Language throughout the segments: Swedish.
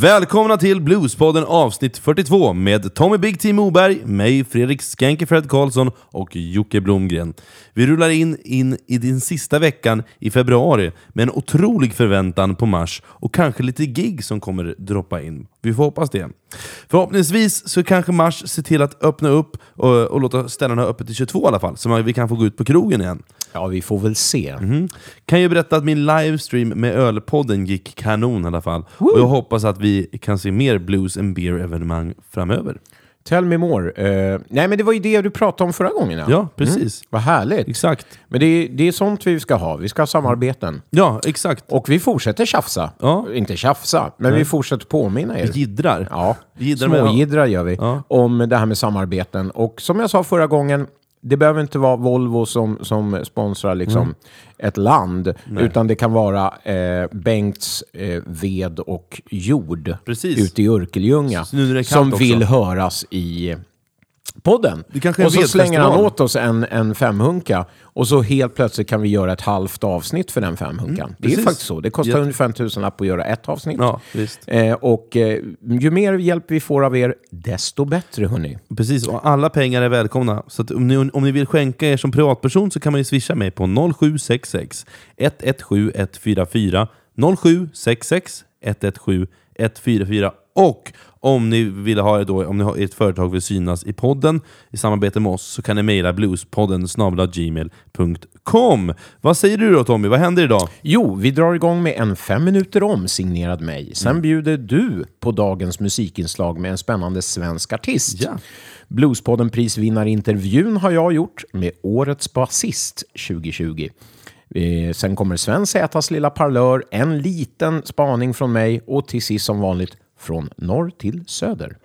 Välkomna till Bluespodden avsnitt 42 med Tommy Big Team Moberg, mig Fredrik Skänkefred Karlsson och Jocke Blomgren. Vi rullar in, in i din sista veckan i februari med en otrolig förväntan på mars och kanske lite gig som kommer droppa in. Vi får hoppas det. Förhoppningsvis så kanske Mars ser till att öppna upp och, och låta ställena öppet till 22 i alla fall, så vi kan få gå ut på krogen igen. Ja, vi får väl se. Mm. Kan ju berätta att min livestream med Ölpodden gick kanon i alla fall. Woo! Och jag hoppas att vi kan se mer blues and beer-evenemang framöver. Tell me more. Uh, nej, men det var ju det du pratade om förra gången. Ja, ja precis. Mm. Vad härligt. Exakt. Men det är, det är sånt vi ska ha. Vi ska ha samarbeten. Ja, exakt. Och vi fortsätter tjafsa. Ja. Inte tjafsa, men nej. vi fortsätter påminna er. Vi jiddrar. Ja, småjiddrar gör vi. Ja. Om det här med samarbeten. Och som jag sa förra gången, det behöver inte vara Volvo som, som sponsrar liksom mm. Ett land, Nej. utan det kan vara eh, Bengts eh, ved och jord Precis. ute i Örkelljunga som också. vill höras i podden. och så slänger han åt oss en, en femhunka och så helt plötsligt kan vi göra ett halvt avsnitt för den femhunkan. Mm, det är faktiskt så. Det kostar ja. ungefär en tusenlapp att göra ett avsnitt. Ja, eh, och eh, ju mer hjälp vi får av er, desto bättre hörni. Precis, och alla pengar är välkomna. Så om, ni, om ni vill skänka er som privatperson så kan man ju swisha mig på 0766 117 144 0766 117 144 och om ni vill ha då, om ni har, ert företag vill synas i podden i samarbete med oss så kan ni mejla bluespodden gmail.com. Vad säger du då Tommy? Vad händer idag? Jo, vi drar igång med en fem minuter om signerad mig. Sen mm. bjuder du på dagens musikinslag med en spännande svensk artist. Ja. Bluespodden prisvinnarintervjun har jag gjort med Årets basist 2020. Eh, sen kommer Sven Zätas lilla parlör, en liten spaning från mig och till sist som vanligt från norr till söder.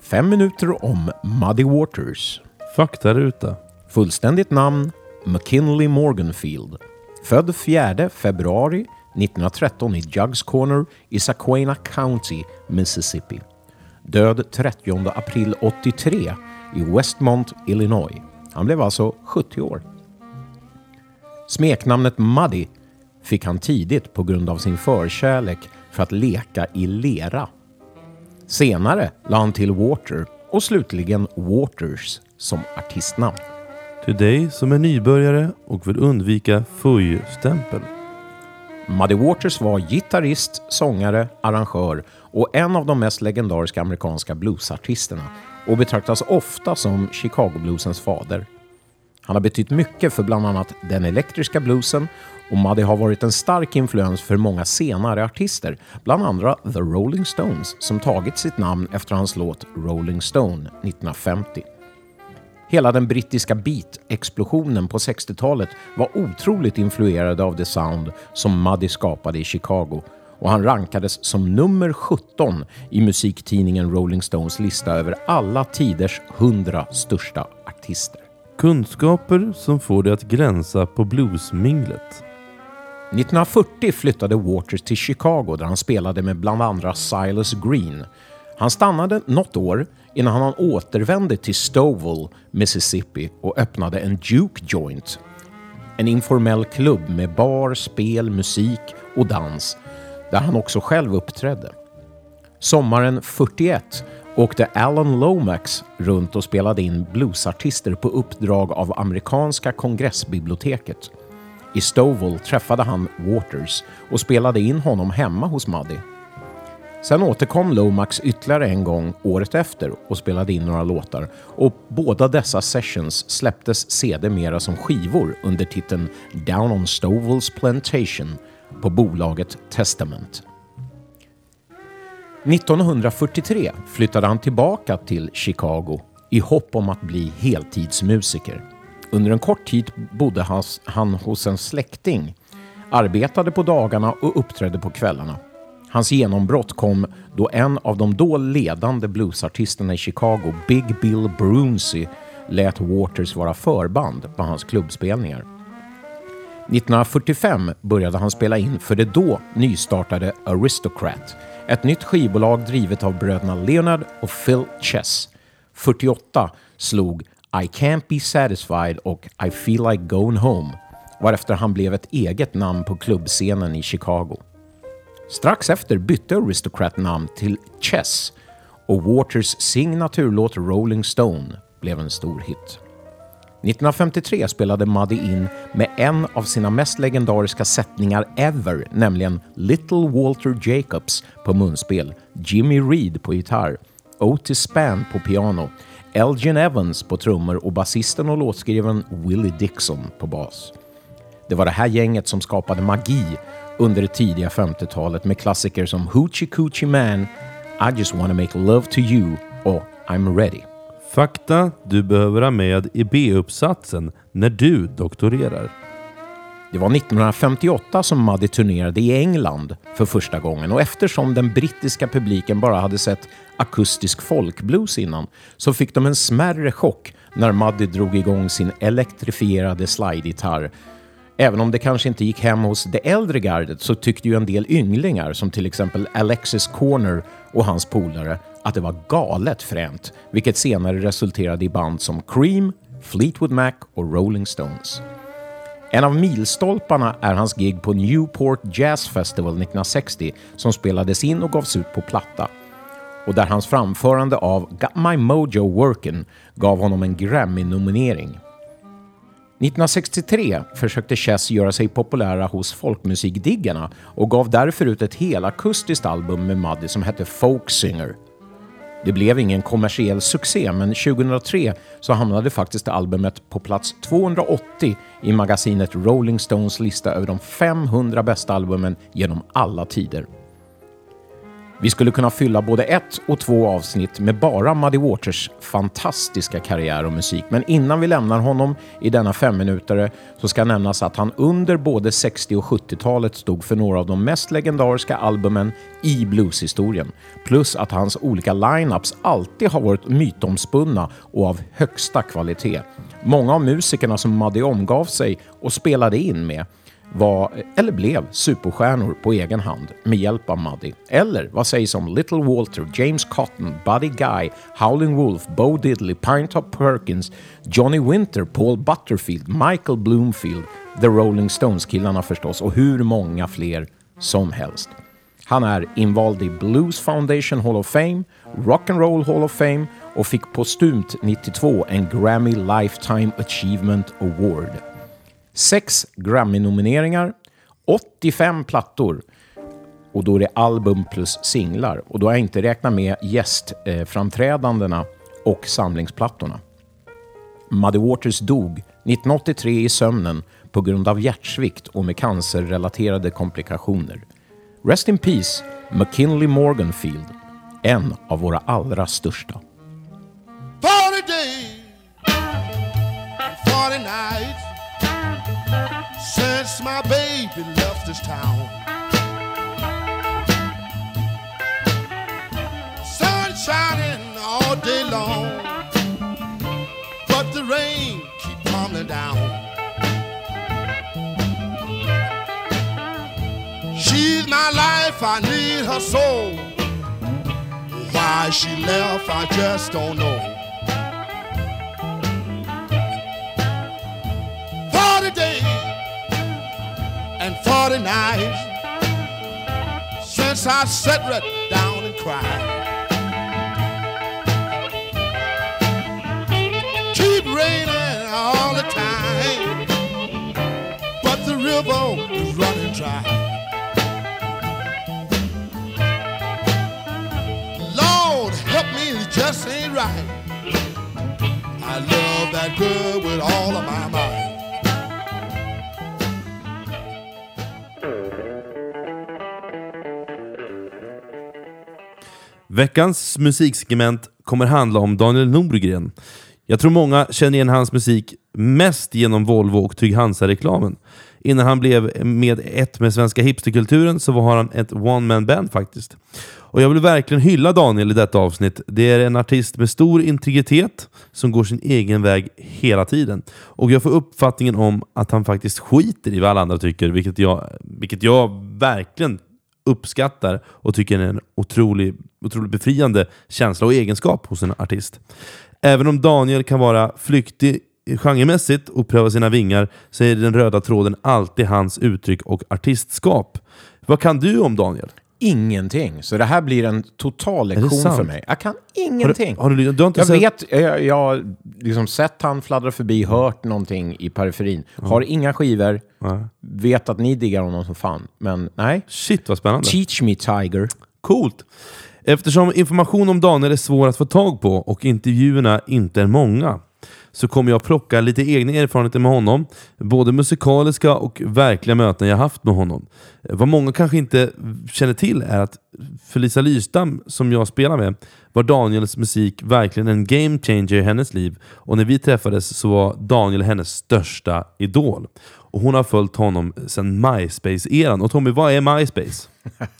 Fem minuter om Muddy Waters. Faktaruta. Fullständigt namn McKinley Morganfield. Född 4 februari 1913 i Jugs Corner i Saquena County, Mississippi. Död 30 april 83 i Westmont, Illinois. Han blev alltså 70 år. Smeknamnet Muddy fick han tidigt på grund av sin förkärlek för att leka i lera. Senare la han till Water och slutligen Waters som artistnamn. Till dig som är nybörjare och vill undvika fuj-stämpel. Muddy Waters var gitarrist, sångare, arrangör och en av de mest legendariska amerikanska bluesartisterna och betraktas ofta som Chicago-bluesens fader. Han har betytt mycket för bland annat den elektriska bluesen och Muddy har varit en stark influens för många senare artister, bland andra The Rolling Stones som tagit sitt namn efter hans låt Rolling Stone 1950. Hela den brittiska beat-explosionen på 60-talet var otroligt influerad av det sound som Muddy skapade i Chicago och han rankades som nummer 17 i musiktidningen Rolling Stones lista över alla tiders 100 största artister. Kunskaper som får dig att gränsa på bluesminglet. 1940 flyttade Waters till Chicago där han spelade med bland andra Silas Green. Han stannade något år innan han återvände till Stouffville, Mississippi och öppnade en Duke Joint. En informell klubb med bar, spel, musik och dans där han också själv uppträdde. Sommaren 41 åkte Alan Lomax runt och spelade in bluesartister på uppdrag av amerikanska kongressbiblioteket. I Stovall träffade han Waters och spelade in honom hemma hos Muddy. Sen återkom Lomax ytterligare en gång året efter och spelade in några låtar och båda dessa sessions släpptes sedermera som skivor under titeln Down on Stovalls Plantation på bolaget Testament. 1943 flyttade han tillbaka till Chicago i hopp om att bli heltidsmusiker. Under en kort tid bodde han hos en släkting, arbetade på dagarna och uppträdde på kvällarna. Hans genombrott kom då en av de då ledande bluesartisterna i Chicago, Big Bill Brunsey, lät Waters vara förband på hans klubbspelningar. 1945 började han spela in för det då nystartade Aristocrat, ett nytt skivbolag drivet av bröderna Leonard och Phil Chess. 48 slog I Can't Be Satisfied och I Feel Like Going Home varefter han blev ett eget namn på klubbscenen i Chicago. Strax efter bytte Aristocrat namn till Chess och Waters signaturlåt Rolling Stone blev en stor hit. 1953 spelade Muddy in med en av sina mest legendariska sättningar ever, nämligen Little Walter Jacobs på munspel, Jimmy Reed på gitarr, Otis Spann på piano, Elgin Evans på trummor och basisten och låtskrivaren Willie Dixon på bas. Det var det här gänget som skapade magi under det tidiga 50-talet med klassiker som Hoochie Coochie Man, I just wanna make love to you och I'm ready. Fakta du behöver ha med i B-uppsatsen när du doktorerar. Det var 1958 som Muddy turnerade i England för första gången och eftersom den brittiska publiken bara hade sett akustisk folkblues innan så fick de en smärre chock när Muddy drog igång sin elektrifierade slide-gitarr. Även om det kanske inte gick hem hos det äldre gardet så tyckte ju en del ynglingar som till exempel Alexis Corner och hans polare att det var galet fränt, vilket senare resulterade i band som Cream, Fleetwood Mac och Rolling Stones. En av milstolparna är hans gig på Newport Jazz Festival 1960 som spelades in och gavs ut på platta och där hans framförande av Got My Mojo Workin' gav honom en Grammy-nominering. 1963 försökte Chess göra sig populära hos folkmusikdiggarna och gav därför ut ett helakustiskt album med Muddy som hette Folk Singer. Det blev ingen kommersiell succé, men 2003 så hamnade faktiskt albumet på plats 280 i magasinet Rolling Stones lista över de 500 bästa albumen genom alla tider. Vi skulle kunna fylla både ett och två avsnitt med bara Muddy Waters fantastiska karriär och musik. Men innan vi lämnar honom i denna femminutare så ska nämnas att han under både 60 och 70-talet stod för några av de mest legendariska albumen i blueshistorien. Plus att hans olika lineups alltid har varit mytomspunna och av högsta kvalitet. Många av musikerna som Muddy omgav sig och spelade in med var, eller blev, superstjärnor på egen hand med hjälp av Muddy. Eller vad sägs om Little Walter, James Cotton, Buddy Guy, Howling Wolf, Bo Diddley, Pinetop Perkins, Johnny Winter, Paul Butterfield, Michael Bloomfield, The Rolling Stones-killarna förstås och hur många fler som helst. Han är invald i Blues Foundation Hall of Fame, Rock and Roll Hall of Fame och fick postumt 92 en Grammy Lifetime Achievement Award sex Grammy-nomineringar, 85 plattor och då är det album plus singlar. Och då har jag inte räknat med gästframträdandena och samlingsplattorna. Muddy Waters dog 1983 i sömnen på grund av hjärtsvikt och med cancerrelaterade komplikationer. Rest in Peace, McKinley Morganfield, en av våra allra största. 40 days, 40 nights since my baby left this town. Sun shining all day long, but the rain keep coming down. She's my life, I need her soul. Why she left, I just don't know. 40 nights since I sat right down and cried. Keep raining all the time, but the river is running dry. Lord, help me, it just ain't right. I love that girl with all of my might. Veckans musiksegment kommer handla om Daniel Norgren. Jag tror många känner igen hans musik mest genom Volvo och Trygg Hansa-reklamen. Innan han blev med ett med svenska hipsterkulturen så var han ett one-man-band faktiskt. Och Jag vill verkligen hylla Daniel i detta avsnitt. Det är en artist med stor integritet som går sin egen väg hela tiden. Och jag får uppfattningen om att han faktiskt skiter i vad alla andra tycker, vilket jag, vilket jag verkligen uppskattar och tycker är en otrolig, otroligt befriande känsla och egenskap hos en artist. Även om Daniel kan vara flyktig genremässigt och pröva sina vingar så är den röda tråden alltid hans uttryck och artistskap. Vad kan du om Daniel? Ingenting. Så det här blir en total lektion för mig. Jag kan ingenting. Har du, du har inte jag sett... vet, jag, jag har liksom sett han fladdra förbi, hört någonting i periferin. Har inga skivor, vet att ni diggar honom som fan. Men nej. Shit vad spännande. Teach me Tiger. Coolt! Eftersom information om Daniel är svår att få tag på och intervjuerna inte är många så kommer jag plocka lite egna erfarenheter med honom. Både musikaliska och verkliga möten jag haft med honom. Vad många kanske inte känner till är att för Lisa Lyrstam, som jag spelar med, var Daniels musik verkligen en game changer i hennes liv. Och när vi träffades så var Daniel hennes största idol. Och hon har följt honom sedan MySpace-eran. Och Tommy, vad är MySpace?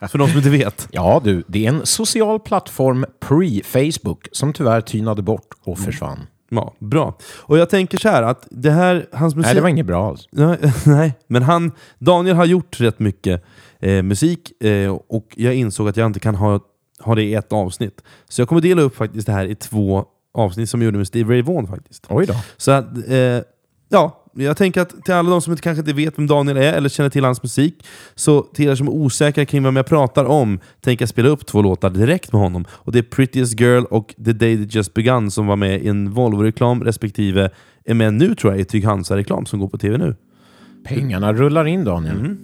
För de som inte vet. Ja du, det är en social plattform pre-Facebook som tyvärr tynade bort och försvann. Ja, bra. Och jag tänker så här att det här, hans musik... Nej, det var inget bra alls. Nej, men han, Daniel har gjort rätt mycket eh, musik eh, och jag insåg att jag inte kan ha, ha det i ett avsnitt. Så jag kommer dela upp faktiskt det här i två avsnitt som jag gjorde med Steve Ray Vaughan faktiskt. Oj då. Så att, eh, ja, jag tänker att till alla de som inte, kanske inte vet vem Daniel är eller känner till hans musik, så till er som är osäkra kring vem jag pratar om, tänker jag spela upp två låtar direkt med honom. Och Det är Prettiest Girl och The Day That Just Begun som var med i en Volvo-reklam respektive är med nu tror jag i Tyg Hansa-reklam som går på TV nu. Pengarna rullar in Daniel.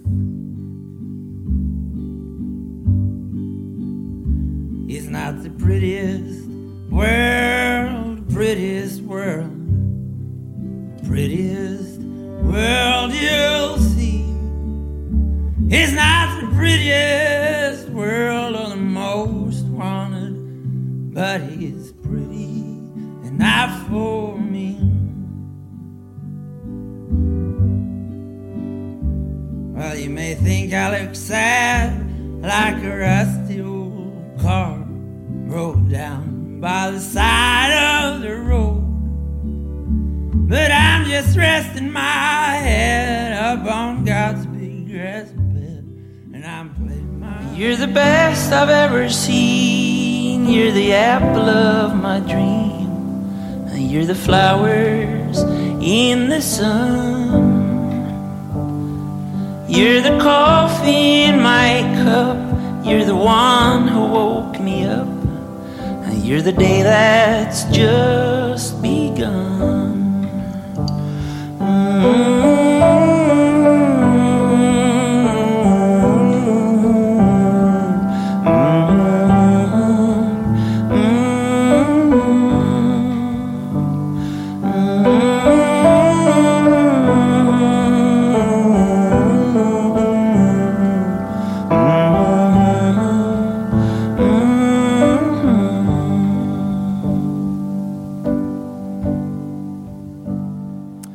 It's not the prettiest world, prettiest world, prettiest world you'll see. It's not the prettiest world or the most wanted, but it's pretty enough for me. Well, you may think I look sad like a rusty old car broke down by the side of the road. But I'm just resting my head up on God's big grass bed, and I'm playing my. You're the best I've ever seen. You're the apple of my dream. You're the flowers in the sun. You're the coffee in my cup. You're the one who woke me up. You're the day that's just begun. Mm-hmm.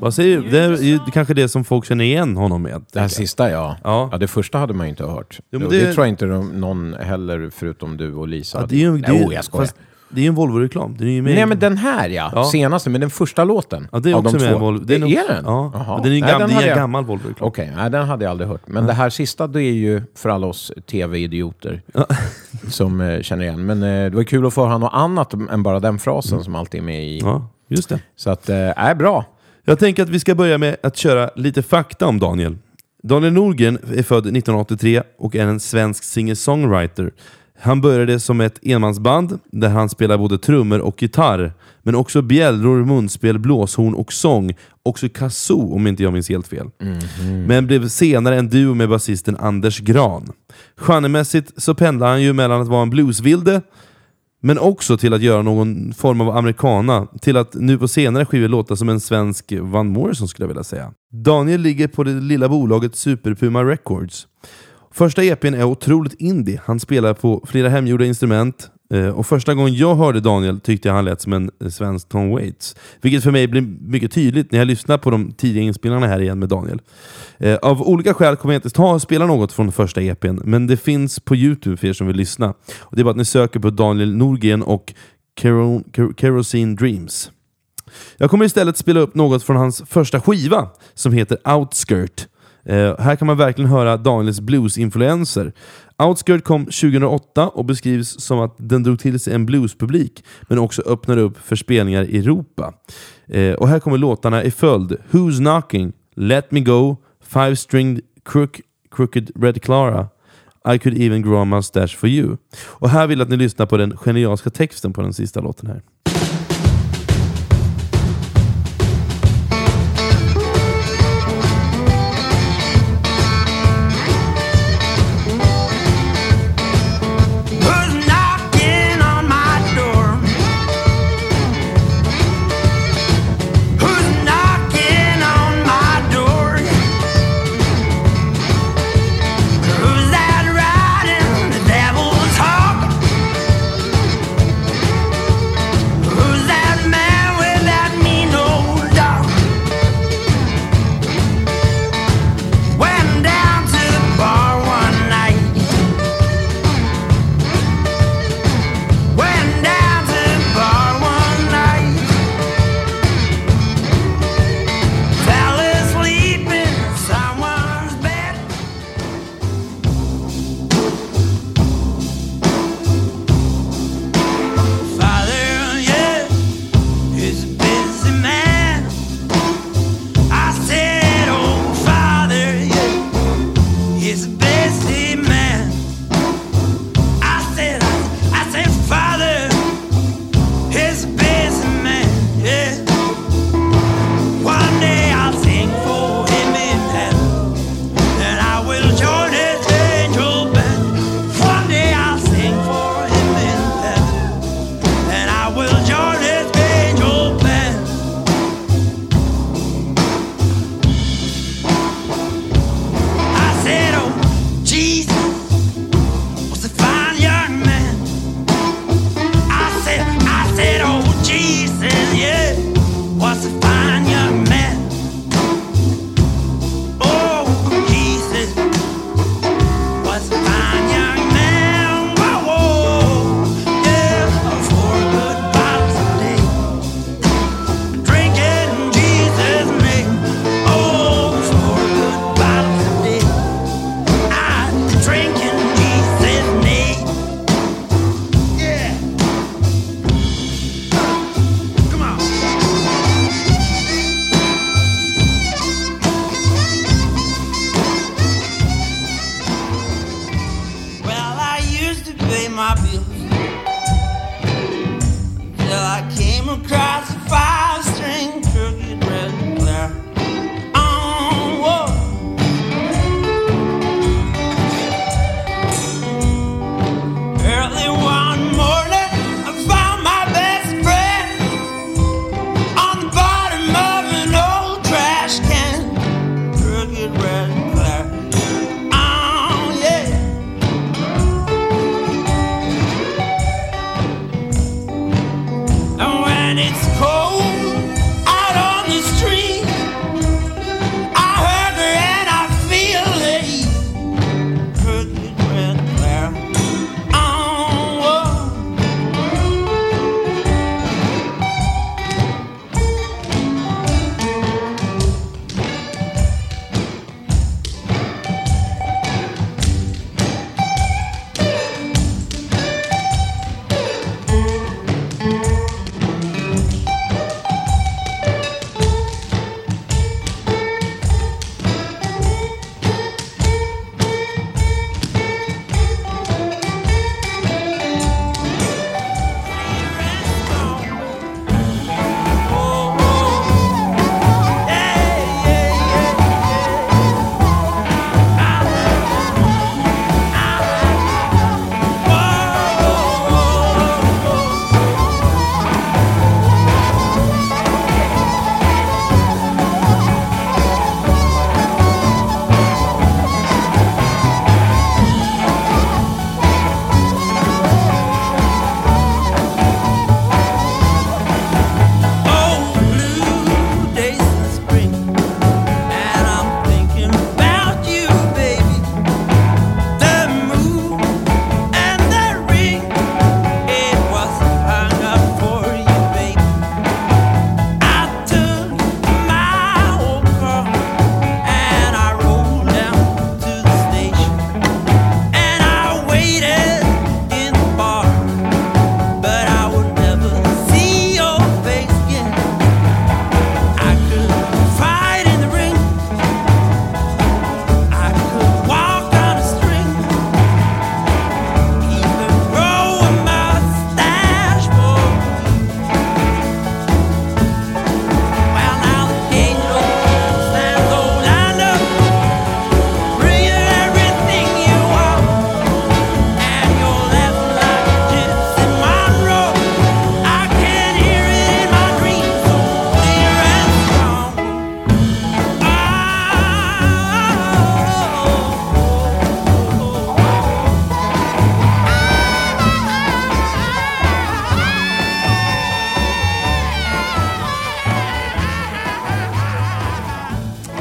Vad säger du? Det är ju kanske det som folk känner igen honom med. Det här tänker jag. sista ja. Ja. ja. Det första hade man ju inte hört. Jo, men Och det... det- tror jag inte de- någon heller, förutom du och Lisa. Ja, det är ju, det är, Jo, jag skojar. fast det är ju en Volvo-reklam. Den är ju med Nej, men den här ja. Ja. Senaste, men den första låten. Ja, det är av också de med två. en Volvo. Det är, nog- den? Ja, Jaha. den är ju Nej, gam, den det är en jag- gammal Volvo-reklam. Okej, nej, den hade jag aldrig hört. Men det här sista, det är ju för alla oss tv-idioter som eh, känner igen. Men eh, det var kul att få höra något annat än bara den frasen som alltid är med i. Mm. Ja, just det. Så att, eh, är bra. Jag tänker att vi ska börja med att köra lite fakta om Daniel. Daniel Norgren är född 1983 och är en svensk singer-songwriter. Han började som ett enmansband där han spelar både trummor och gitarr, men också bjällror, munspel, blåshorn och sång. Också kazoo om inte jag minns helt fel. Men blev senare en duo med basisten Anders Gran. Genremässigt så pendlar han ju mellan att vara en bluesvilde men också till att göra någon form av americana, till att nu på senare skivor låta som en svensk Van Morrison skulle jag vilja säga. Daniel ligger på det lilla bolaget Superpuma Records. Första EPn är otroligt indie, han spelar på flera hemgjorda instrument, Eh, och första gången jag hörde Daniel tyckte jag han lät som en eh, svensk Tom Waits. Vilket för mig blir mycket tydligt när jag lyssnar på de tidiga inspelningarna här igen med Daniel. Eh, av olika skäl kommer jag inte ta och spela något från första EPn, men det finns på Youtube för er som vill lyssna. Och det är bara att ni söker på Daniel Norgren och Kero- Kerosene Dreams. Jag kommer istället spela upp något från hans första skiva som heter Outskirt. Eh, här kan man verkligen höra Daniels blues-influenser. Outskirt kom 2008 och beskrivs som att den drog till sig en bluespublik, men också öppnade upp för spelningar i Europa. Eh, och här kommer låtarna i följd. Who's Knocking, Let Me Go, Five Stringed Crook, Crooked Red Clara, I Could Even Grow A Mustache For You. Och här vill jag att ni lyssnar på den genialiska texten på den sista låten här.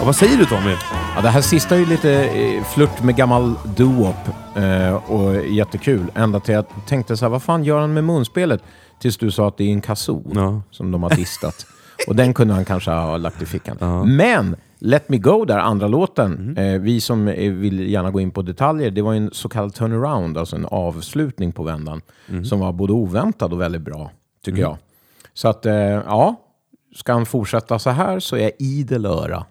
Vad säger du Tommy? Ja, det här sista är ju lite eh, flört med gammal doo-wop eh, och jättekul. Ända till jag tänkte så här, vad fan gör han med munspelet? Tills du sa att det är en kazoo Ja. som de har distat. och den kunde han kanske ha lagt i fickan. Men Let Me Go där, andra låten, eh, vi som eh, vill gärna gå in på detaljer, det var ju en så kallad turnaround, alltså en avslutning på vändan, som var både oväntad och väldigt bra, tycker jag. Så att, eh, ja, ska han fortsätta så här så är jag idel öra.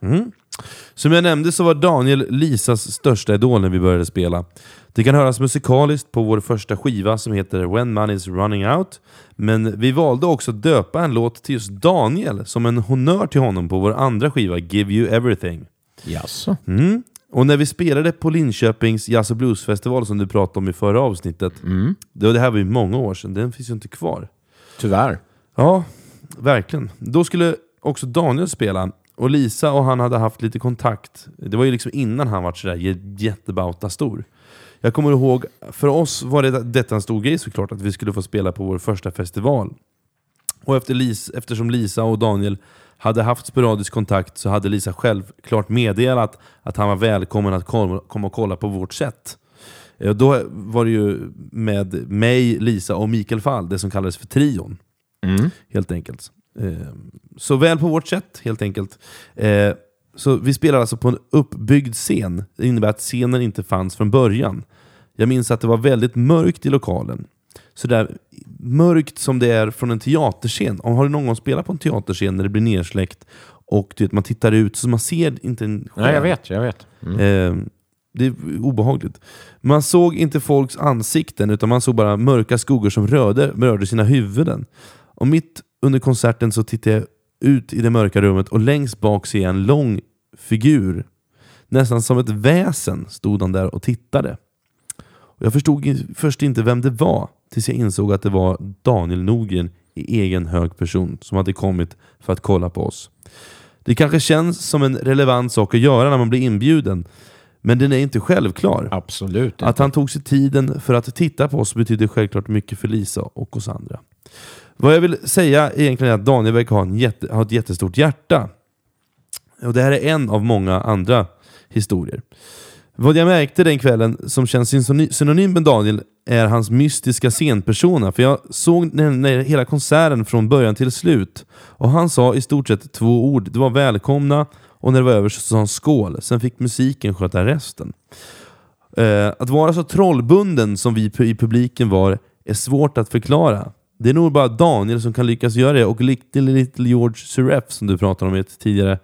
Som jag nämnde så var Daniel Lisas största idol när vi började spela. Det kan höras musikaliskt på vår första skiva som heter When Money's Running Out. Men vi valde också att döpa en låt till just Daniel som en honör till honom på vår andra skiva Give You Everything. Jaså? Mm. Och när vi spelade på Linköpings Jazz och Bluesfestival som du pratade om i förra avsnittet. Det, det här var ju många år sedan, den finns ju inte kvar. Tyvärr. Ja, verkligen. Då skulle också Daniel spela. Och Lisa och han hade haft lite kontakt. Det var ju liksom innan han var sådär jättebauta stor. Jag kommer ihåg, för oss var det, detta en stor grej såklart, att vi skulle få spela på vår första festival. Och efter Lis, eftersom Lisa och Daniel hade haft sporadisk kontakt så hade Lisa självklart meddelat att han var välkommen att komma och kolla på vårt set. Eh, då var det ju med mig, Lisa och Mikael Fall, det som kallades för trion. Helt enkelt. Eh, Så väl på vårt sätt, helt enkelt. Eh, Så vi spelar alltså på en uppbyggd scen. Det innebär att scenen inte fanns från början. Jag minns att det var väldigt mörkt i lokalen. Så där mörkt som det är från en teaterscen. Om har du någon gång spelat på en teaterscen när det blir nersläckt och du vet, man tittar ut så man ser inte en Nej, jag vet, jag vet. Eh, det är obehagligt. Man såg inte folks ansikten utan man såg bara mörka skuggor som rörde, rörde sina huvuden. Och mitt under konserten så tittade jag ut i det mörka rummet och längst bak ser jag en lång figur. Nästan som ett väsen stod han där och tittade. Och jag förstod först inte vem det var tills jag insåg att det var Daniel Nogren i egen hög person som hade kommit för att kolla på oss. Det kanske känns som en relevant sak att göra när man blir inbjuden, men den är inte självklar. Absolut. Att han tog sig tiden för att titta på oss betyder självklart mycket för Lisa och oss andra. Vad jag vill säga egentligen är att Daniel verkar ha, en jätte, ha ett jättestort hjärta. Och det här är en av många andra historier. Vad jag märkte den kvällen som känns synonym med Daniel är hans mystiska scenpersona. För jag såg hela konserten från början till slut. Och han sa i stort sett två ord. Det var välkomna och när det var över så sa han skål. Sen fick musiken sköta resten. Eh, att vara så trollbunden som vi i publiken var är svårt att förklara. Det är nog bara Daniel som kan lyckas göra det och Little, little George Suref som du pratade om i ett tidigare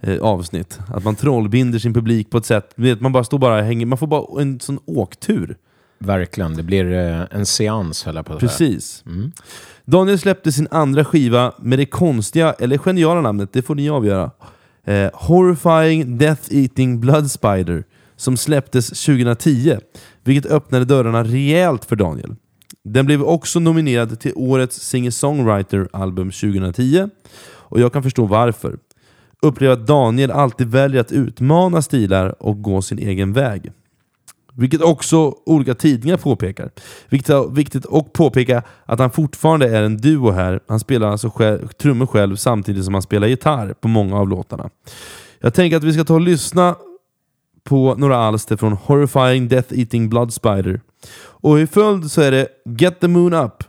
eh, avsnitt. Att man trollbinder sin publik på ett sätt, vet, man bara står bara hänger, man får bara en sån åktur. Verkligen. Det blir eh, en seans, höll jag på att säga. Precis. Daniel släppte sin andra skiva med det konstiga, eller geniala namnet, det får ni avgöra. Eh, Horrifying Death Eating Blood Spider, som släpptes 2010, vilket öppnade dörrarna rejält för Daniel. Den blev också nominerad till årets Singer-Songwriter-album 2010, och jag kan förstå varför. Upplever att Daniel alltid väljer att utmana stilar och gå sin egen väg. Vilket också olika tidningar påpekar. Viktigt, viktigt att påpeka att han fortfarande är en duo här. Han spelar alltså själv, trummor själv samtidigt som han spelar gitarr på många av låtarna. Jag tänker att vi ska ta och lyssna på några alster från Horrifying Death Eating Blood Spider. Och i följd så är det Get the Moon Up,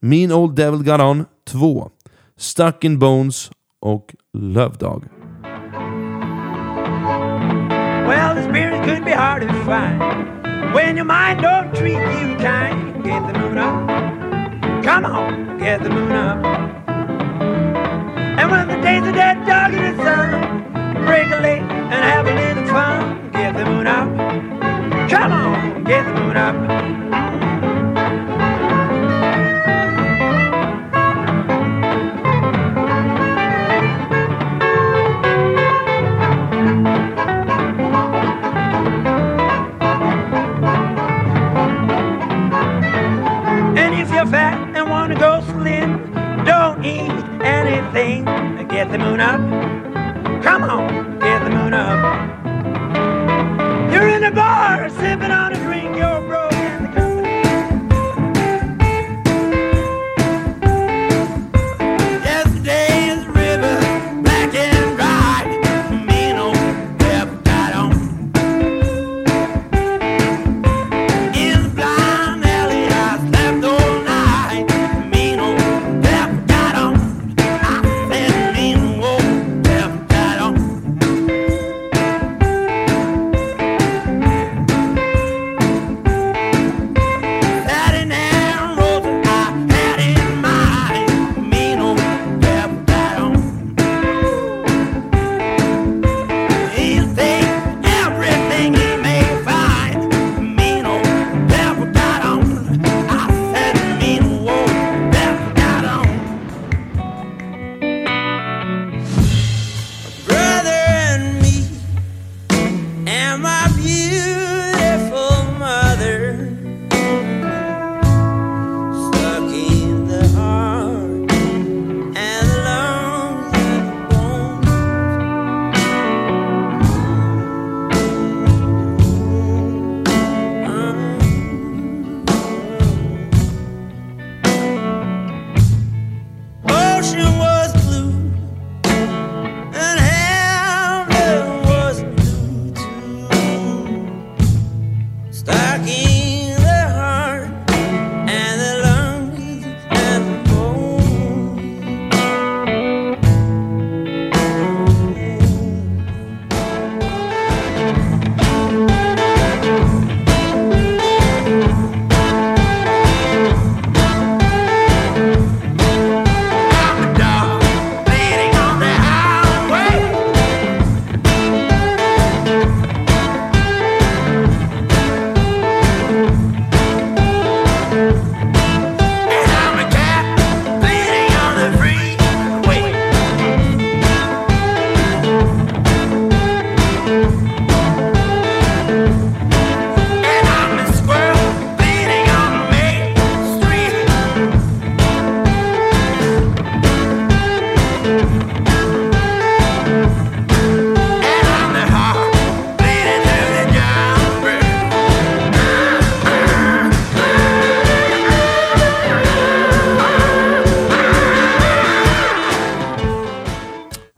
Mean Old Devil Got On 2, Stuck in Bones och Love Dog. Well, the spirit could be hard to find when your mind don't treat you kind. Get the moon up. Come on, get the moon up. And when the days are dead, dog in the sun, break a leg and have a little fun. Get the moon up. Come on, get the moon up. And if you're fat and wanna go slim, don't eat anything. Get the moon up. Come on, get the moon up. You're in a bar sipping on a drink, you're broke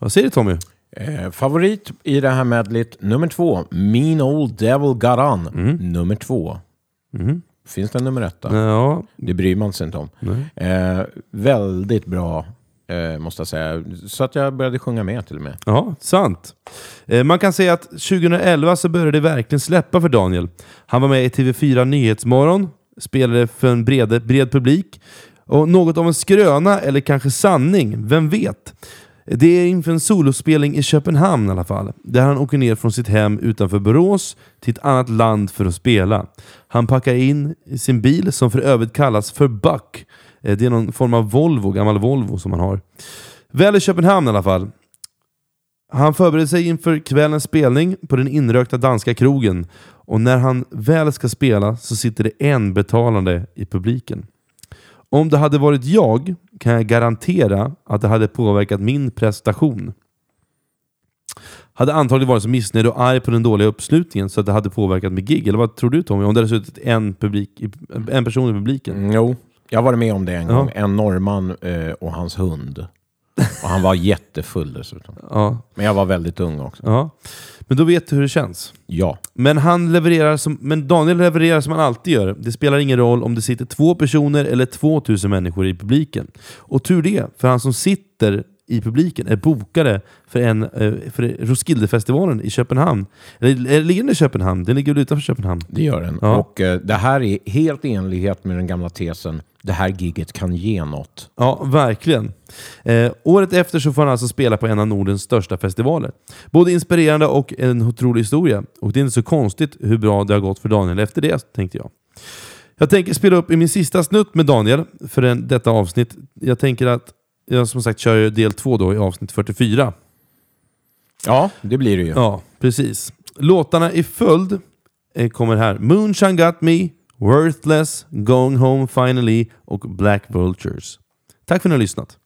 Vad säger du Tommy? Eh, favorit i det här medlet, nummer två. Mean Old Devil Got On. Nummer två. Finns det en nummer ett då? Ja, Det bryr man sig inte om. Eh, väldigt bra, eh, måste jag säga. Så att jag började sjunga med till och med. Ja, sant. Eh, Man kan säga att 2011 så började det verkligen släppa för Daniel. Han var med i TV4 Nyhetsmorgon, spelade för en bred, bred publik. Och något av en skröna, eller kanske sanning, vem vet? Det är inför en solospelning i Köpenhamn i alla fall, där han åker ner från sitt hem utanför Borås till ett annat land för att spela. Han packar in sin bil, som för övrigt kallas för Buck. Eh, det är någon form av Volvo, gammal Volvo som han har. Väl i Köpenhamn i alla fall, han förbereder sig inför kvällens spelning på den inrökta danska krogen och när han väl ska spela så sitter det en betalande i publiken. Om det hade varit jag kan jag garantera att det hade påverkat min prestation. Hade antagligen varit så missnöjd och arg på den dåliga uppslutningen så att det hade påverkat mitt gig. Eller vad tror du Tommy? Om det hade suttit en, publik, en person i publiken? Mm, jo, jag har varit med om det en Ja. gång. En norrman eh, och hans hund. Och han var jättefull dessutom. Ja, Men jag var väldigt ung också. ja. Men då vet du hur det känns. Ja. Men, han levererar som, men Daniel levererar som han alltid gör. Det spelar ingen roll om det sitter två personer eller 2000 människor i publiken. Och tur det, för han som sitter i publiken är bokare för, en, eh, för Roskildefestivalen i Köpenhamn. Eller, eller ligger den i Köpenhamn? Den ligger väl utanför Köpenhamn? Det gör den. Ja. Och eh, det här är helt i enlighet med den gamla tesen det här giget kan ge något. Ja, verkligen. Eh, året efter så får han alltså spela på en av Nordens största festivaler. Både inspirerande och en otrolig historia. Och det är inte så konstigt hur bra det har gått för Daniel efter det, tänkte jag. Jag tänker spela upp i min sista snutt med Daniel för en, detta avsnitt. Jag tänker att jag som sagt kör del två då i avsnitt 44. Ja, det blir det ju. Ja, precis. Låtarna i följd eh, kommer här. Moonshine Got Me, Worthless, Going Home Finally och Black Vultures. Tack för att ni har lyssnat.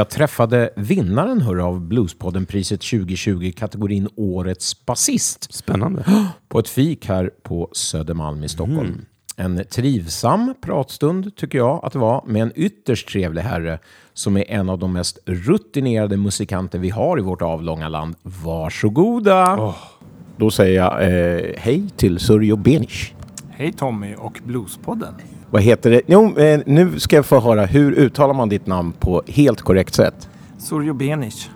Jag träffade vinnaren hör av Bluespodden-priset 2020 kategorin Årets basist Spännande. på ett fik här på Södermalm i Stockholm. En trivsam pratstund tycker jag att det var med en ytterst trevlig herre som är en av de mest rutinerade musikanter vi har i vårt avlånga land. Varsågoda! Då säger jag eh, hej till Surjo Benish. Hej Tommy och Bluespodden. Vad heter det? Jo, eh, nu ska jag få höra, hur uttalar man ditt namn på helt korrekt sätt? Surjo Benic.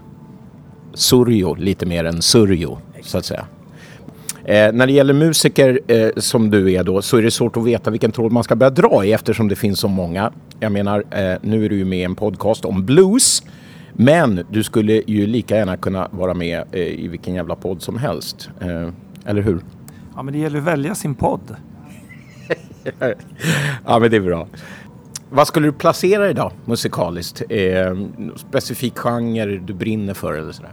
Surjo, lite mer än Surjo, så att säga. Eh, när det gäller musiker eh, som du är då så är det svårt att veta vilken tråd man ska börja dra i eftersom det finns så många. Jag menar, eh, nu är du ju med i en podcast om blues. Men du skulle ju lika gärna kunna vara med eh, i vilken jävla podd som helst. Eh, eller hur? Ja, men det gäller att välja sin podd. Ja, men det är bra. Vad skulle du placera idag musikaliskt? Eh, specifik genre du brinner för eller sådär?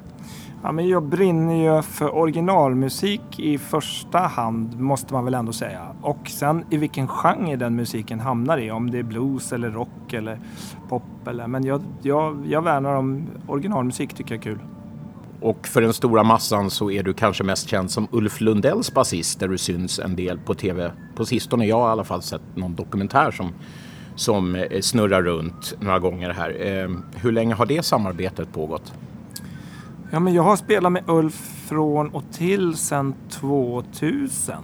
Ja, men jag brinner ju för originalmusik i första hand, måste man väl ändå säga. Och sen i vilken genre den musiken hamnar i, om det är blues eller rock eller pop eller... Men jag, jag, jag värnar om originalmusik, tycker jag är kul. Och för den stora massan så är du kanske mest känd som Ulf Lundells basist där du syns en del på tv. På sistone jag har i alla fall sett någon dokumentär som, som eh, snurrar runt några gånger här. Eh, hur länge har det samarbetet pågått? Ja, men jag har spelat med Ulf från och till sedan 2000.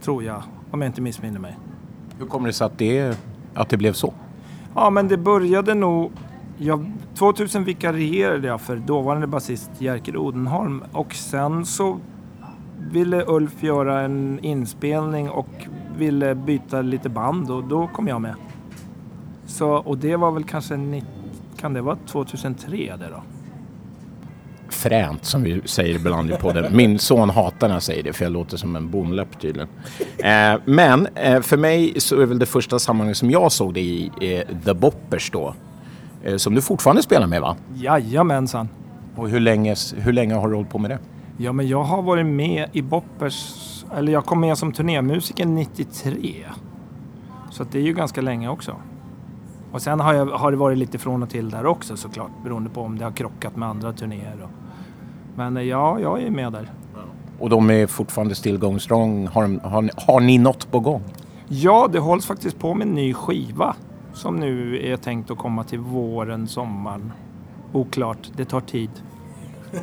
Tror jag, om jag inte missminner mig. Hur kommer det sig att det, att det blev så? Ja, men det började nog... Jag, 2000 vikarierade jag för dåvarande basist Jerker Odenholm och sen så ville Ulf göra en inspelning och ville byta lite band och då kom jag med. Så, och det var väl kanske... Kan det vara 2003 det då? Fränt som vi säger ibland i podden. Min son hatar när jag säger det för jag låter som en bonläpp tydligen. Eh, men eh, för mig så är väl det första sammanhanget som jag såg det i eh, The Boppers då. Eh, som du fortfarande spelar med va? Jajamensan! Och hur länge, hur länge har du hållit på med det? Ja, men jag har varit med i Boppers... Eller jag kom med som turnémusiker 93. Så det är ju ganska länge också. Och sen har, jag, har det varit lite från och till där också såklart. Beroende på om det har krockat med andra turnéer. Och, men eh, ja, jag är med där. Och de är fortfarande still going strong. Har, har, ni- har ni något på gång? Ja, det hålls faktiskt på med en ny skiva. Som nu är tänkt att komma till våren, sommaren. Oklart, det tar tid.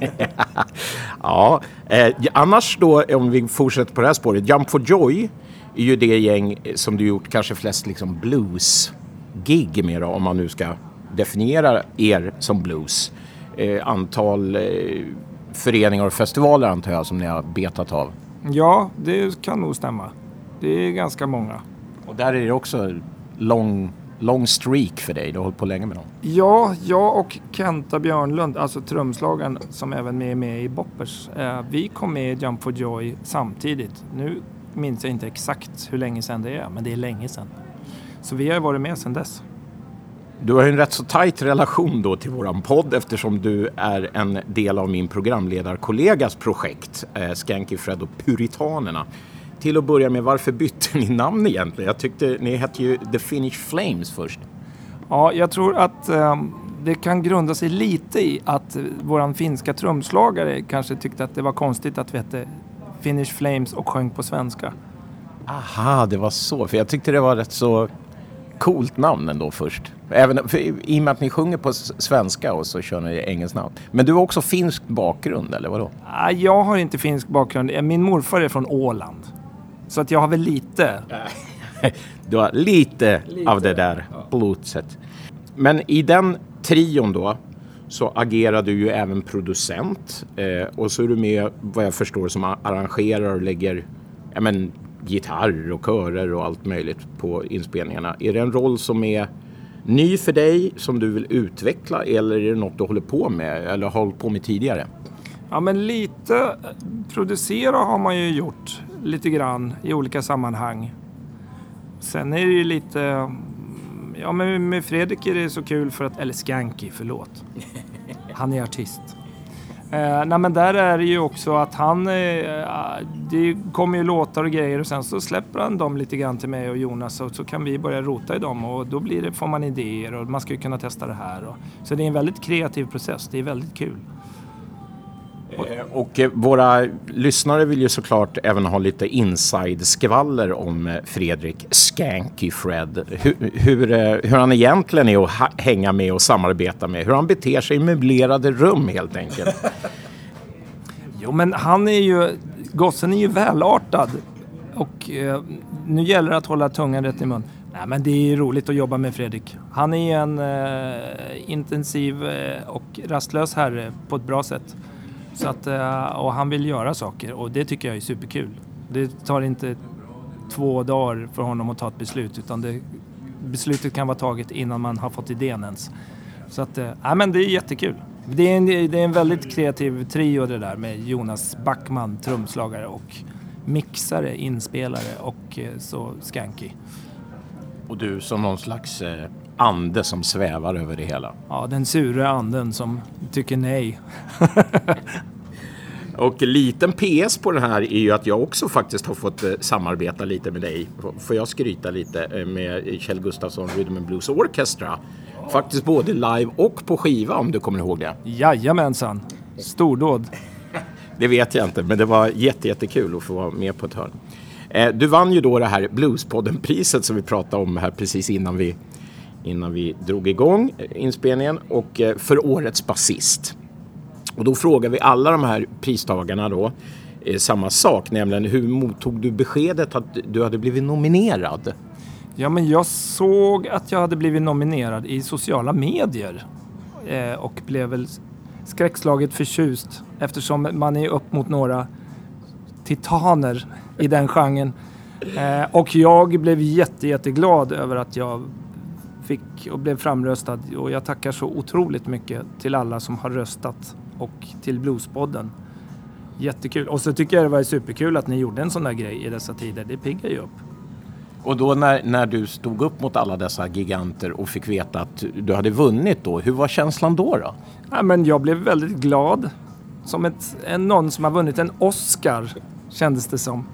Ja, eh, annars då om vi fortsätter på det här spåret. Jump for Joy är ju det gäng som du gjort kanske flest liksom blues-gig med då, om man nu ska definiera er som blues. Eh, antal eh, föreningar och festivaler antar jag som ni har betat av. Ja, det kan nog stämma. Det är ganska många. Och där är det också lång, lång streak för dig. Du har hållit på länge med dem. Ja, jag och Kenta Björnlund, alltså trumslagaren som även är med i Boppers, eh, vi kom med i Jump for Joy samtidigt. Nu minns jag inte exakt hur länge sedan det är, men det är länge sedan. Så vi har varit med sedan dess. Du har ju en rätt så tajt relation då till våran podd eftersom du är en del av min programledarkollegas projekt eh, Skanky Fred och Puritanerna. Till att börja med, varför bytte ni namn egentligen? Jag tyckte ni hette ju The Finnish Flames först. Ja, jag tror att eh, det kan grunda sig lite i att våran finska trumslagare kanske tyckte att det var konstigt att vi hette Finnish Flames och sjöng på svenska. Aha, det var så. För jag tyckte det var rätt så coolt namn ändå först. Även för, I och med att ni sjunger på svenska och så kör ni engelskt namn. Men du har också finsk bakgrund, eller vadå? Jag har inte finsk bakgrund. Min morfar är från Åland. Så att jag har väl lite. Du har lite, av det där blodset. Men i den trion då så agerar du ju även producent eh, och så är du med vad jag förstår som arrangerar och lägger ja, men, gitarr och körer och allt möjligt på inspelningarna. Är det en roll som är ny för dig som du vill utveckla eller är det något du håller på med eller har hållit på med tidigare? Ja, men lite eh, producera har man ju gjort lite grann i olika sammanhang. Sen är det ju lite... Ja, men med Fredrik är det så kul för att... Eller Skanky, förlåt. Han är artist. Eh, nej men där är det ju också att han, eh, det kommer ju låtar och grejer och sen så släpper han dem lite grann till mig och Jonas och så kan vi börja rota i dem och då blir det, får man idéer och man ska ju kunna testa det här. Och, så det är en väldigt kreativ process, det är väldigt kul. Eh, och eh, våra lyssnare vill ju såklart även ha lite inside-skvaller om eh, Fredrik Skanky Fred. Hur, hur, hur han egentligen är att hänga med och samarbeta med. Hur han beter sig i möblerade rum helt enkelt. Jo men han är ju, gossen är ju välartad och eh, nu gäller det att hålla tungan rätt i mun. Nej men det är ju roligt att jobba med Fredrik. Han är en eh, intensiv eh, och rastlös herre på ett bra sätt. Så att, eh, och han vill göra saker och det tycker jag är superkul. Det tar inte två dagar för honom att ta ett beslut utan det, beslutet kan vara taget innan man har fått idén ens. Så att, eh, ja men det är jättekul. Det är, en, det är en väldigt kreativ trio det där med Jonas Backman, trumslagare och mixare, inspelare och eh, så Skanky. Och du som någon slags ande som svävar över det hela. Ja, den sura anden som tycker nej. Och liten PS på det här är ju att jag också faktiskt har fått eh, samarbeta lite med dig. Får jag skryta lite eh, med Kjell Gustafsson Rhythm and Blues Orchestra. Faktiskt både live och på skiva om du kommer ihåg det. Jajamensan, stordåd. Det vet jag inte, men det var jätte, jättekul att få vara med på ett hörn. Eh, du vann ju då det här Bluespodden-priset som vi pratade om här precis innan vi, innan vi drog igång eh, inspelningen och eh, för årets basist. Och då frågar vi alla de här pristagarna då eh, samma sak, nämligen hur mottog du beskedet att du hade blivit nominerad? Ja, men jag såg att jag hade blivit nominerad i sociala medier eh, och blev väl skräckslaget förtjust eftersom man är upp mot några titaner i den genren. Eh, och jag blev jätte, jätteglad över att jag fick och blev framröstad och jag tackar så otroligt mycket till alla som har röstat och till Bluespodden. Jättekul. Och så tycker jag det var superkul att ni gjorde en sån där grej i dessa tider. Det piggar ju upp. Och då när, när du stod upp mot alla dessa giganter och fick veta att du hade vunnit då, hur var känslan då? då? Ja, men jag blev väldigt glad. Som ett, en, någon som har vunnit en Oscar, kändes det som.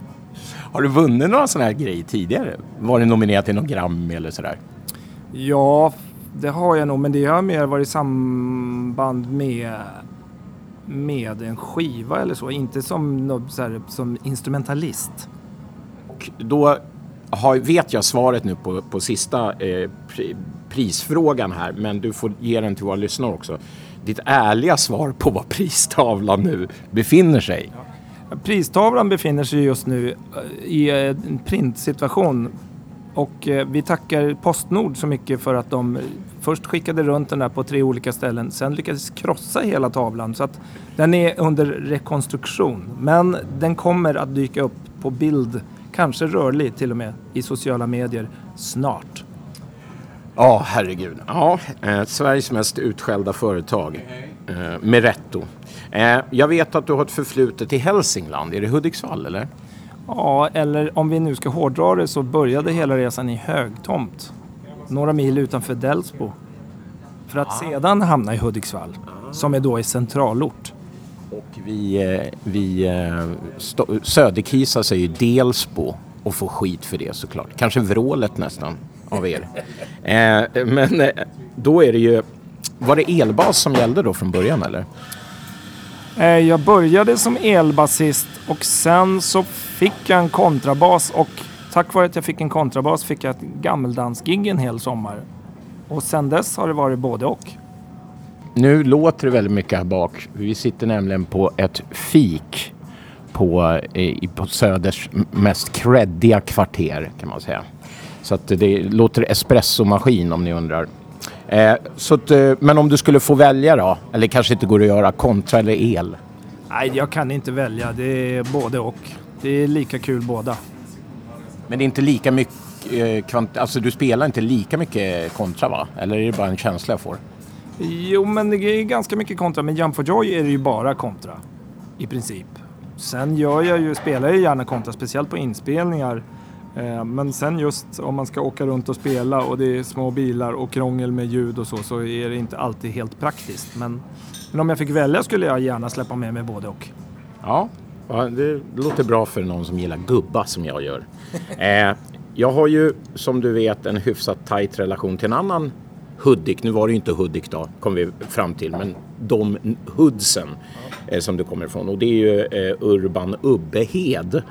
Har du vunnit några sådana här grejer tidigare? Var du nominerad till någon Grammy eller sådär? Ja, det har jag nog, men det har mer varit i samband med, med en skiva eller så. Inte som, så här, som instrumentalist. Och då har, vet jag svaret nu på, på sista eh, pri, prisfrågan här, men du får ge den till våra lyssnare också. Ditt ärliga svar på var pristavlan nu befinner sig. Pristavlan befinner sig just nu eh, i en printsituation och eh, vi tackar Postnord så mycket för att de eh, först skickade runt den där på tre olika ställen, sen lyckades krossa hela tavlan så att den är under rekonstruktion. Men den kommer att dyka upp på bild, kanske rörlig till och med, i sociala medier snart. Ja, herregud. Ja, eh, Sveriges mest utskällda företag. Eh, Meretto. Eh, jag vet att du har ett förflutet i Hälsingland. Är det Hudiksvall eller? Ja, eller om vi nu ska hårdra det så började hela resan i Högtomt, några mil utanför Delsbo. För att sedan hamna i Hudiksvall, som är då i centralort. Och vi, eh, vi eh, söderkisar säger Delsbo och får skit för det såklart. Kanske vrålet nästan av er. Eh, men då är det ju... Var det elbas som gällde då från början eller? Eh, jag började som elbasist och sen så fick jag en kontrabas och tack vare att jag fick en kontrabas fick jag ett gammeldansgig en hel sommar. Och sen dess har det varit både och. Nu låter det väldigt mycket här bak. Vi sitter nämligen på ett fik på, eh, i- på Söders mest creddiga kvarter kan man säga. Så att det låter espressomaskin om ni undrar. Eh, så att, eh, men om du skulle få välja då, eller kanske inte går att göra, kontra eller el? Nej, jag kan inte välja. Det är både och. Det är lika kul båda. Men det är inte lika mycket, eh, kvant- alltså du spelar inte lika mycket kontra va? Eller är det bara en känsla jag får? Jo, men det är ganska mycket kontra. Men Jump for Joy är det ju bara kontra. I princip. Sen gör jag ju, spelar jag gärna kontra, speciellt på inspelningar. Eh, Men sen just om man ska åka runt och spela och det är små bilar och krångel med ljud och så, så är det inte alltid helt praktiskt. Men, men om jag fick välja skulle jag gärna släppa med mig både och. Ja, det låter bra för någon som gillar gubba som jag gör. Eh, jag har ju som du vet en hyfsat tajt relation till en annan Hudik. Nu var det ju inte Hudik då, kom vi fram till, men de hoodsen eh, som du kommer ifrån. Och det är ju Urban Ubbehed.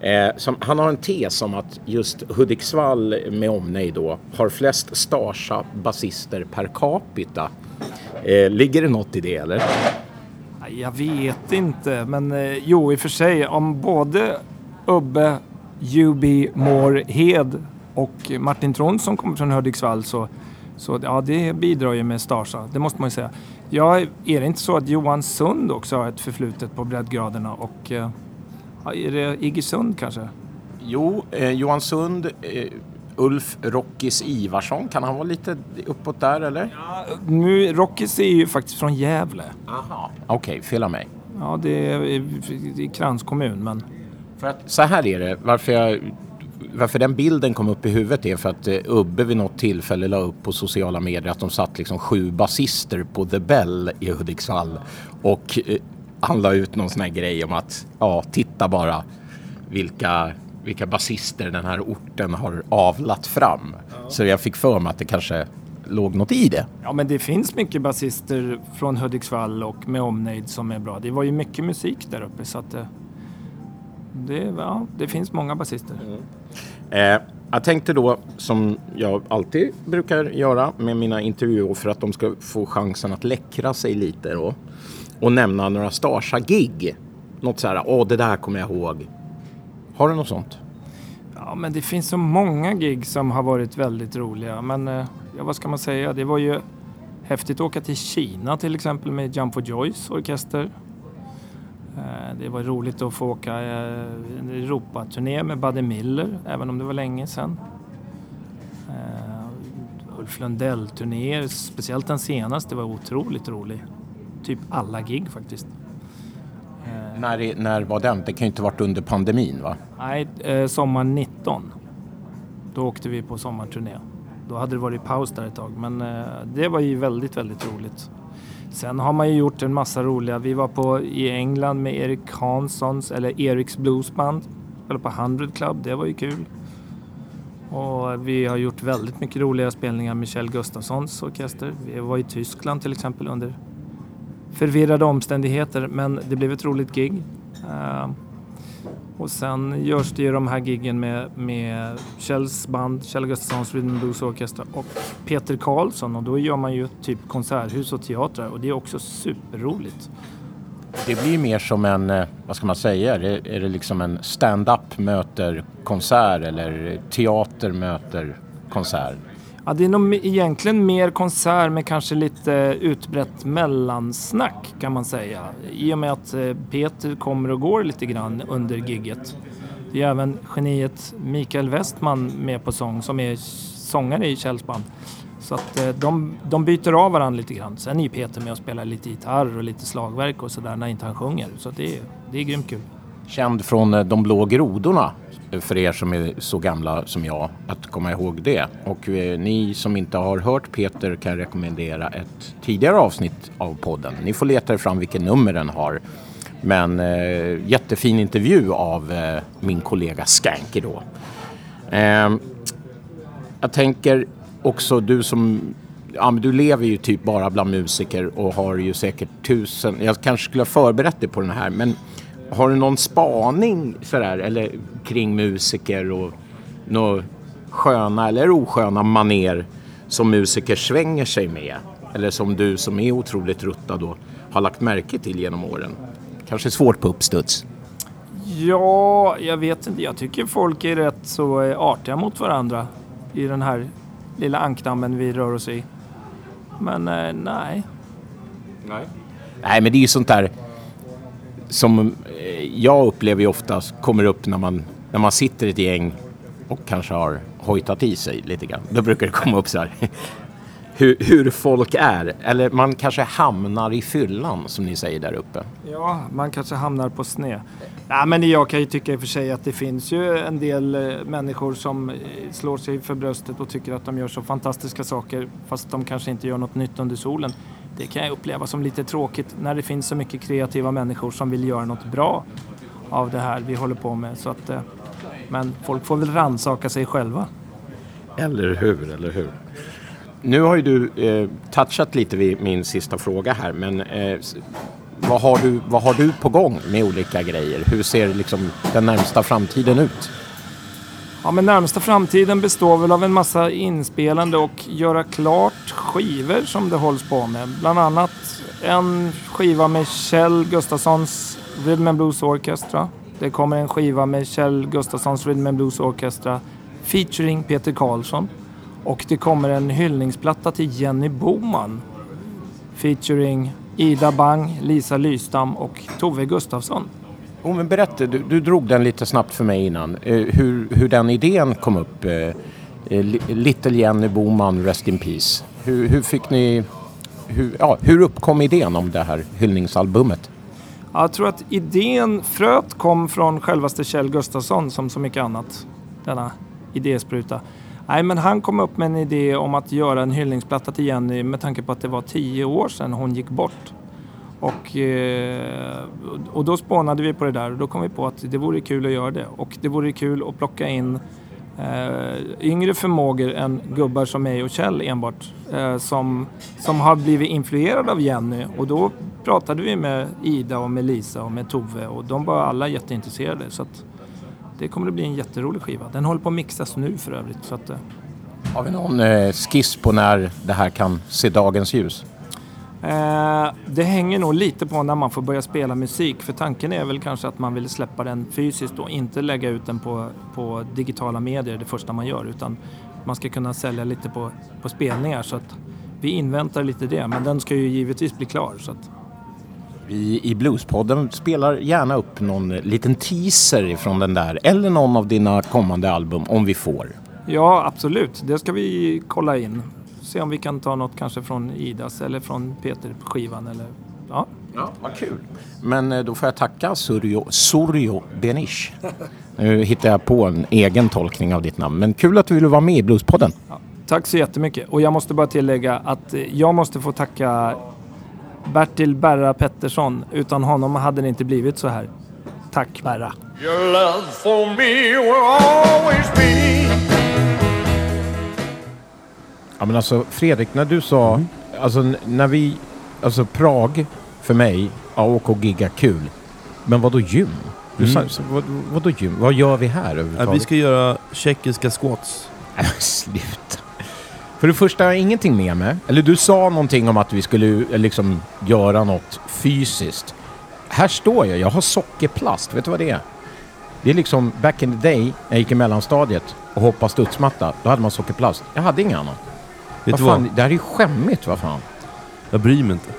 Eh, som, han har en tes om att just Hudiksvall med omnejd då har flest starsa basister per capita. Eh, ligger det något i det eller? Jag vet inte, men eh, jo i och för sig om både Ubbe, UB, Mår, Hed och Martin Trond som kommer från Hudiksvall så, så ja, det bidrar ju med Starsa, det måste man ju säga. Ja, är det inte så att Johan Sund också har ett förflutet på breddgraderna och eh, är det Iggesund kanske? Jo, eh, Johan Sund, eh, Ulf Rockis Ivarsson, kan han vara lite uppåt där eller? Nu, Rockis är ju faktiskt från Gävle. Aha. Okej, fel av mig. Ja, det är i, i Krans kommun, men För att, så här är det, varför, jag, varför den bilden kom upp i huvudet är för att eh, Ubbe vid något tillfälle la upp på sociala medier att de satt liksom sju basister på The Bell i Hudiksvall och eh, han la ut någon sån här grej om att ja, titta bara vilka, vilka basister den här orten har avlat fram. Så jag fick för mig att det kanske låg något i det. Ja, men det finns mycket basister från Hudiksvall och med omnejd som är bra. Det var ju mycket musik där uppe så att det, det, ja, det finns många basister. Eh, jag tänkte då, som jag alltid brukar göra med mina intervjuer för att de ska få chansen att läckra sig lite då och nämna några Starsa-gig. Något så här, åh det där kommer jag ihåg. Har du något sånt? Ja, men det finns så många gig som har varit väldigt roliga. Men eh, ja, vad ska man säga? Det var ju häftigt att åka till Kina till exempel med Jump for Joys orkester. Eh, det var roligt att få åka eh, en Europaturné med Buddy Miller, även om det var länge sedan. Ulf Lundell-turnéer, speciellt den senaste, var otroligt rolig. Typ alla gig faktiskt. När, är- när var den? Det kan ju inte varit under pandemin va? Nej, eh, sommar 19. Då åkte vi på sommarturné. Då hade det varit paus där ett tag, men eh, det var ju väldigt, väldigt roligt. Sen har man ju gjort en massa roliga. Vi var på, i England med Erik Hanssons, eller Eriks Bluesband. Eller på 100 Club, det var ju kul. Och vi har gjort väldigt mycket roliga spelningar med Kjell Gustafssons orkester. Vi var i Tyskland till exempel under förvirrade omständigheter, men det blev ett roligt gig. Uh, och sen görs det ju de här giggen med, med Kjells band, Kjell Gustafssons Rhythm Blues Orchestra och Peter Karlsson och då gör man ju typ konserthus och teatrar och det är också superroligt. Det blir mer som en, eh, vad ska man säga, är det, är det liksom en stand-up möter konsert eller teater möter konsert? Ja, det är nog egentligen mer konsert med kanske lite utbrett mellansnack kan man säga. I och med att eh, Peter kommer och går lite grann under gigget. Det är även geniet Mikael Westman med på sång som är sångare i Kjells band. Så att eh, de, de byter av varandra lite grann. Sen är ju Peter med och spelar lite gitarr och lite slagverk och sådär när inte han sjunger. Så det, är- det är grymt kul. Känd från eh, De blå grodorna, för er som är så gamla som jag, att komma ihåg det. Och eh, ni som inte har hört Peter kan rekommendera ett tidigare avsnitt av podden. Ni får leta er fram vilket nummer den har. Men eh, jättefin intervju av eh, min kollega Skanky då. Eh, jag tänker också du som Ja, men du lever ju typ bara bland musiker och har ju säkert tusen... Jag kanske skulle ha förberett dig på den här, men har du någon spaning sådär, eller kring musiker och några sköna eller osköna maner som musiker svänger sig med? Eller som du som är otroligt ruttad och har lagt märke till genom åren? Kanske svårt på uppstuds. Ja, jag vet inte. Jag tycker folk är rätt så eh, artiga mot varandra i den här lilla ankdammen vi rör oss i. Men eh, nej. Nej, men det är ju sånt där som eh, jag upplever ju oftast kommer upp när man, när man sitter i ett gäng och kanske har hojtat i sig lite grann. Då brukar det komma upp så här hur, hur folk är. Eller man kanske hamnar i fyllan som ni säger där uppe. Ja, man kanske hamnar på sned. Nej, men jag kan ju tycka i och för sig att det finns ju en del eh, människor som eh, slår sig för bröstet och tycker att de gör så fantastiska saker fast de kanske inte gör något nytt under solen. Det kan jag uppleva som lite tråkigt när det finns så mycket kreativa människor som vill göra något bra av det här vi håller på med. Så att, eh, men folk får väl rannsaka sig själva. Eller hur, eller hur. Nu har ju du eh, touchat lite vid min sista fråga här, men eh, vad, har du, vad har du på gång med olika grejer? Hur ser liksom den närmsta framtiden ut? Ja, men närmsta framtiden består väl av en massa inspelande och göra klart skivor som det hålls på med. Bland annat en skiva med Kjell Gustafssons Rhythm and Blues Orchestra. Det kommer en skiva med Kjell Gustafssons Rhythm and Blues Orchestra featuring Peter Karlsson. Och det kommer en hyllningsplatta till Jenny Boman featuring Ida Bang, Lisa Lystam och Tove Gustafsson. Oh, men berätta, du, du drog den lite snabbt för mig innan. Eh, hur, hur den idén kom upp. Eh, eh, Li- Little Jenny Boman, Rest in Peace. Hur, hur fick ni... Hur, ja, hur uppkom idén om det här hyllningsalbumet? Ja, Jag tror att idén, fröet kom från självaste Kjell Gustafsson som så mycket annat. Denna idéspruta. Nej, men han kom upp med en idé om att göra en hyllningsplatta till Jenny med tanke på att det var tio år sedan hon gick bort. Och, eh, och då spånade vi på det där och då kom vi på att det vore kul att göra det. Och det vore kul att plocka in eh, yngre förmågor än gubbar som mig och Kjell enbart. Eh, som, som har blivit influerade av Jenny. Och då pratade vi med Ida och med Lisa och med Tove och de var alla jätteintresserade. Så att det kommer att bli en jätterolig skiva. Den håller på att mixas nu för övrigt. Så att, eh, Har vi någon eh, skiss på när det här kan se dagens ljus? Eh, det hänger nog lite på när man får börja spela musik. För tanken är väl kanske att man vill släppa den fysiskt och inte lägga ut den på, på digitala medier det första man gör. Utan man ska kunna sälja lite på, på spelningar. Så att vi inväntar lite det. Men den ska ju givetvis bli klar. Så att, Vi i Bluespodden spelar gärna upp någon liten teaser från den där eller någon av dina kommande album om vi får. ja, absolut. Det ska vi kolla in. Se om vi kan ta något kanske från Idas eller från Peter-skivan. Eller, ja. Ja, vad kul. Men eh, då får jag tacka Suryo, Suryo Benish. Nu hittar jag på en egen tolkning av ditt namn. Men kul att du ville vara med i Bluespodden. Ja, tack så jättemycket. Och jag måste bara tillägga att eh, jag måste få tacka Bertil Berra Pettersson. Utan honom hade det inte blivit så här. Tack Berra. Your love for me will always be. Ja, men alltså Fredrik, när du sa, alltså n- när vi, alltså Prag för mig, ja, åka och gigga kul. Men vad då gym? Du sa, så, vad, vad då gym? Vad gör vi här Ja, överhuvudtaget? vi ska göra tjeckiska squats. Nej, men Sluta. För det första har jag ingenting med mig. Eller du sa någonting om att vi skulle eh, liksom göra något fysiskt. Här står jag, jag har sockerplast. Vet du vad det är? Det är liksom back in the day när jag gick i mellanstadiet och hoppade studsmatta. Då hade man sockerplast. Jag hade inget annat. Vet Vad du vad? fan, det här är ju skämmigt, vad fan. Jag bryr mig inte.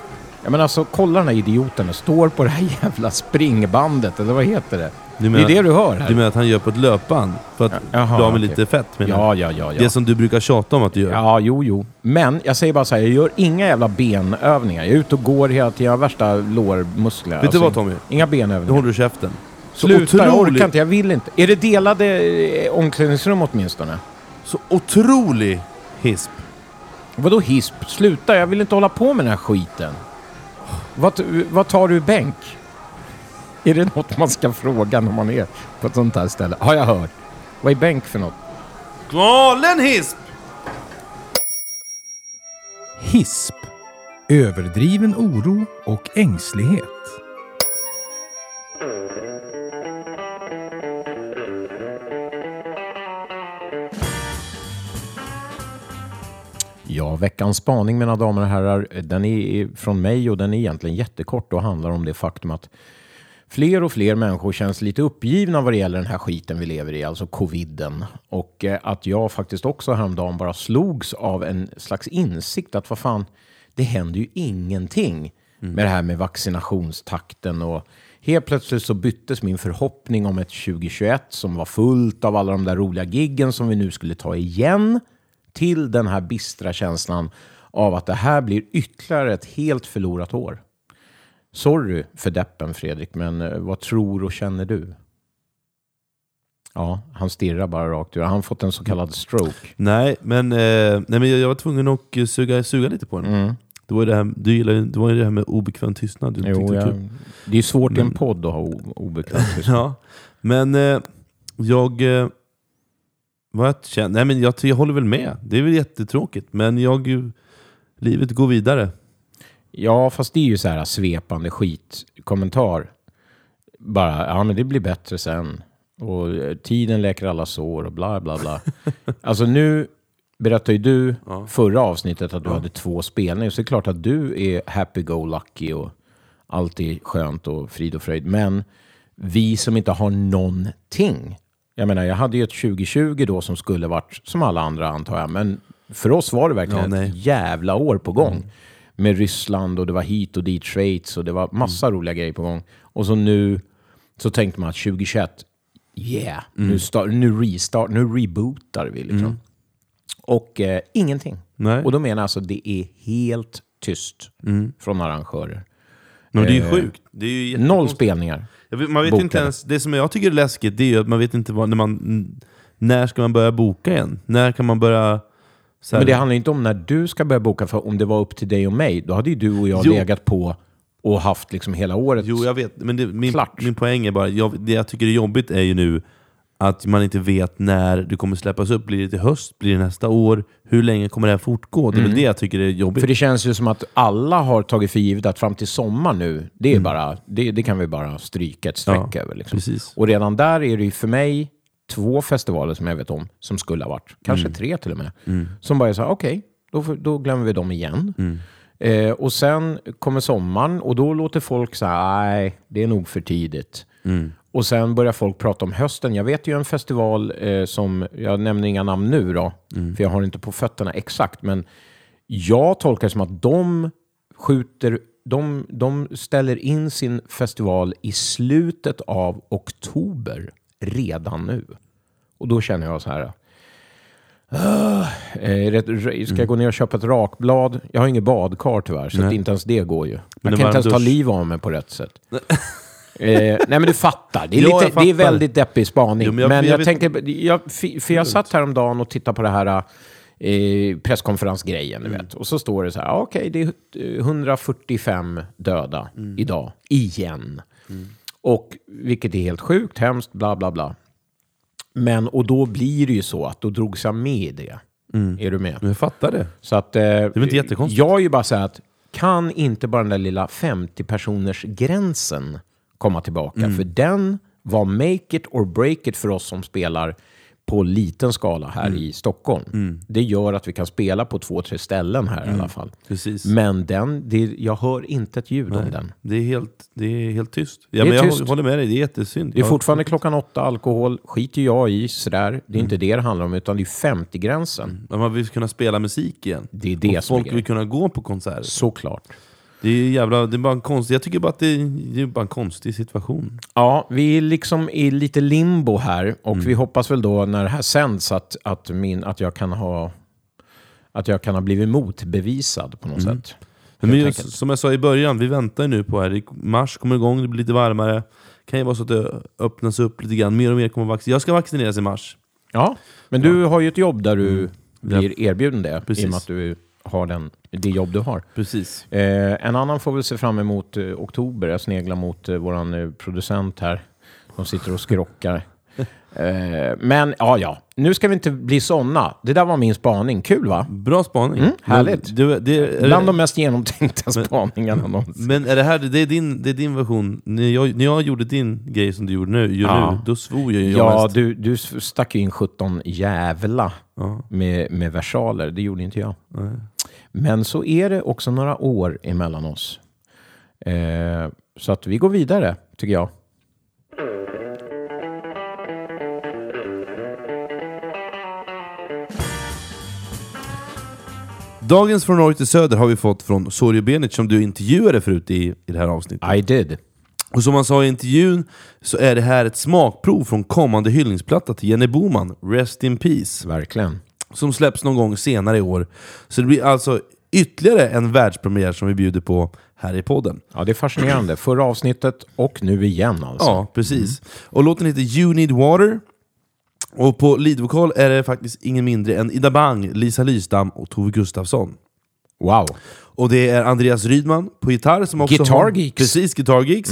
Ja men alltså kolla den här idioten, den står på det här jävla springbandet, eller vad heter det? Du det är det du hör här. Du menar att han gör på ett löpband? För att Jaha, bli av med okej. lite fett menar Ja, ja, ja, ja. Det som du brukar tjata om att du gör. Ja, jo, jo. Men jag säger bara så här, jag gör inga jävla benövningar. Jag är ute och går hela tiden, jag har värsta lårmuskler. Alltså, Vet du vad Tommy? Inga Nu benövningar. håller du käften. Så Sluta, jag otrolig- orkar inte, jag vill inte. Är det delade eh, omklädningsrum åtminstone? Så otrolig hisp. Vadå hisp? Sluta, jag vill inte hålla på med den här skiten. Vad, vad tar du i bänk? Är det något man ska fråga när man är på ett sånt här ställe? Har jag hört. Vad är bänk för något? Galen hisp! HISP. Överdriven oro och ängslighet. Veckans spaning mina damer och herrar, den är från mig och den är egentligen jättekort och handlar om det faktum att fler och fler människor känns lite uppgivna vad det gäller den här skiten vi lever i, alltså coviden. Och eh, att jag faktiskt också häromdagen bara slogs av en slags insikt att vad fan, det händer ju ingenting med det här med vaccinationstakten. Och helt plötsligt så byttes min förhoppning om ett 2021 som var fullt av alla de där roliga giggen som vi nu skulle ta igen till den här bistra känslan av att det här blir ytterligare ett helt förlorat år. Sorry för deppen Fredrik, men eh, vad tror och känner du? Ja, han stirrar bara rakt ut. Han har fått en så kallad stroke. Nej, men, eh, nej, men jag, jag var tvungen att eh, suga, suga lite på den. Mm. Det var ju det här, du gillar, ju- det var ju det här med obekväm tystnad. Du Jo, jag, kul. det är svårt i en Men- podd att ha obekväm tystnad. Ja, men eh, jag... Vad jag känner, nej men jag, jag håller väl med. Det är väl jättetråkigt, men jag, ju- livet går vidare. Ja, fast det är ju så här svepande skitkommentar. Bara, ja men det blir bättre sen. Och eh, tiden läker alla sår och bla bla bla. alltså nu berättade ju du förra avsnittet att du hade två spelningar. Så det är klart att du är happy-go-lucky och allt är skönt och frid och fröjd. Men vi som inte har någonting. Jag menar, jag hade ju ett 2020 då som skulle varit som alla andra antar jag. Men för oss var det verkligen Ja. Mm. ett jävla år på gång. Med Ryssland och det var hit och dit Schweiz och det var massa Mm. roliga grejer på gång. Och så nu så tänkte man att 2021, yeah, Mm. nu, start, nu restart, nu rebootar vi liksom. Och eh, ingenting. Nej. Och då menar jag alltså det är helt tyst Mm. från arrangörer. Men det är ju Eh, sjukt. Det är ju Noll spelningar. Vet, man vet bokade. inte ens, det som jag tycker är läskigt det är ju att man vet inte vad, när man... När ska man börja boka igen? När kan man börja... Men det handlar inte om när du ska börja boka, för om det var upp till dig och mig, då hade ju du och jag Jo. legat på och haft liksom hela året. Jo, jag vet. Men det, min, Klart. min poäng är bara, jag, det jag tycker är jobbigt är ju nu att man inte vet när det kommer släppas upp. Blir det till höst? Blir det nästa år? Hur länge kommer det här fortgå? Det är väl det jag tycker är jobbigt. För det känns ju som att alla har tagit för givet att fram till sommar nu, det, är bara, det, det kan vi bara stryka ett streck Mm. Ja, över. Liksom. Och redan där är det ju för mig två festivaler som jag vet om som skulle ha varit. Kanske Mm. tre till och med. Som bara är så här, okej, då, får- då glömmer vi dem igen. Mm. Eh, och sen kommer sommaren och då låter folk så här, nej, det är nog för tidigt. Mm. Och sen börjar folk prata om hösten. Jag vet ju en festival eh, som, jag nämner inga namn nu då, Mm. för jag har inte på fötterna exakt, men jag tolkar det som att de skjuter, de, de ställer in sin festival i slutet av oktober redan nu. Och då känner jag så här, "Ah, eh, rätt- ska jag gå ner och köpa ett rakblad? Jag har inget badkar tyvärr, så inte ens det går ju. Jag kan inte ens ta liv av mig på rätt sätt. Eh, nej men du fattar, det är, Ja, jag lite, det är väldigt deppig spaning. Jo, men men jag, jag- jag vet- tänker, jag, för jag satt häromdagen och tittade på det här eh, presskonferensgrejen, Mm. du vet. Och så står det så här, okej det är eh, 145 döda Mm. idag, igen. Och vilket är helt sjukt, hemskt, bla bla bla. Men, och då blir det ju så att då drogs jag med i det. Är du med? Men jag fattar det. Så att, eh, det är inte jättekonstigt? Jag är ju bara så här att kan inte bara den där lilla 50-personers gränsen komma tillbaka? Mm. För den var make it or break it för oss som spelar på liten skala här Mm. i Stockholm. Det gör att vi kan spela på två, tre ställen här Mm. i alla fall. Precis. Men den, det, jag hör inte ett ljud om den. Det är helt, det är helt tyst. Ja, är men jag tyst. håller med dig, det är jättesynd. Det är fortfarande klockan åtta, alkohol skiter jag i sådär. Det är Mm. inte det det handlar om, utan det är 50-gränsen. Men Man vill kunna spela musik igen. Det är det och som är folk grejen. vill kunna gå på konserter. Såklart. Det är jävla, det är bara en konstig, jag tycker bara att det är, det är bara en konstig situation. Ja, vi är liksom i lite limbo här och Mm. vi hoppas väl då när det här sänds att, att, min, att, jag, kan ha, att jag kan ha blivit motbevisad på något Mm. sätt. Men enkelt. som jag sa i början, vi väntar nu på här. I mars kommer igång, det blir lite varmare. kan ju vara så att det öppnas upp lite grann. Mer och mer kommer vaccinera. Jag ska vaccineras i mars. Ja, men du har ju ett jobb där du blir Mm. Ja. erbjuden det i Precis. och med att du har den, det jobb du har. Precis. Eh, en annan får väl se fram emot eh, oktober. Jag sneglar mot eh, vår eh, producent här. De sitter och skrockar. eh, men ja, ja. Nu ska vi inte bli såna. Det där var min spaning. Kul va? Bra spaning. Mm, härligt. Men, du, det, Bland det, de mest genomtänkta spaningarna någonsin. men är det här det är din, det är din version? När jag, när jag gjorde din grej som du gjorde nu, gör Ja. nu då svor jag ju Ja, mest. du, du stack ju in 17 jävla Ja. med, med versaler. Det gjorde inte jag. Men så är det också några år emellan oss. Eh, så att vi går vidare, tycker jag. Dagens Från norr till söder har vi fått från Sorjo Benic som du intervjuade förut i, i det här avsnittet. I did. Och som han sa i intervjun så är det här ett smakprov från kommande hyllningsplatta till Jenny Boman, Rest in Peace, Verkligen. som släpps någon gång senare i år. Så det blir alltså Ytterligare en världspremiär som vi bjuder på här i podden. Ja, det är fascinerande. Förra avsnittet och nu igen alltså. Ja, precis. Och låten heter You Need Water. Och på leadvokal är det faktiskt ingen mindre än Ida Bang, Lisa Lystam och Tove Gustafsson. Wow. Och det är Andreas Rydman på gitarr som också Guitar har... Geeks. Precis, Guitar Geeks.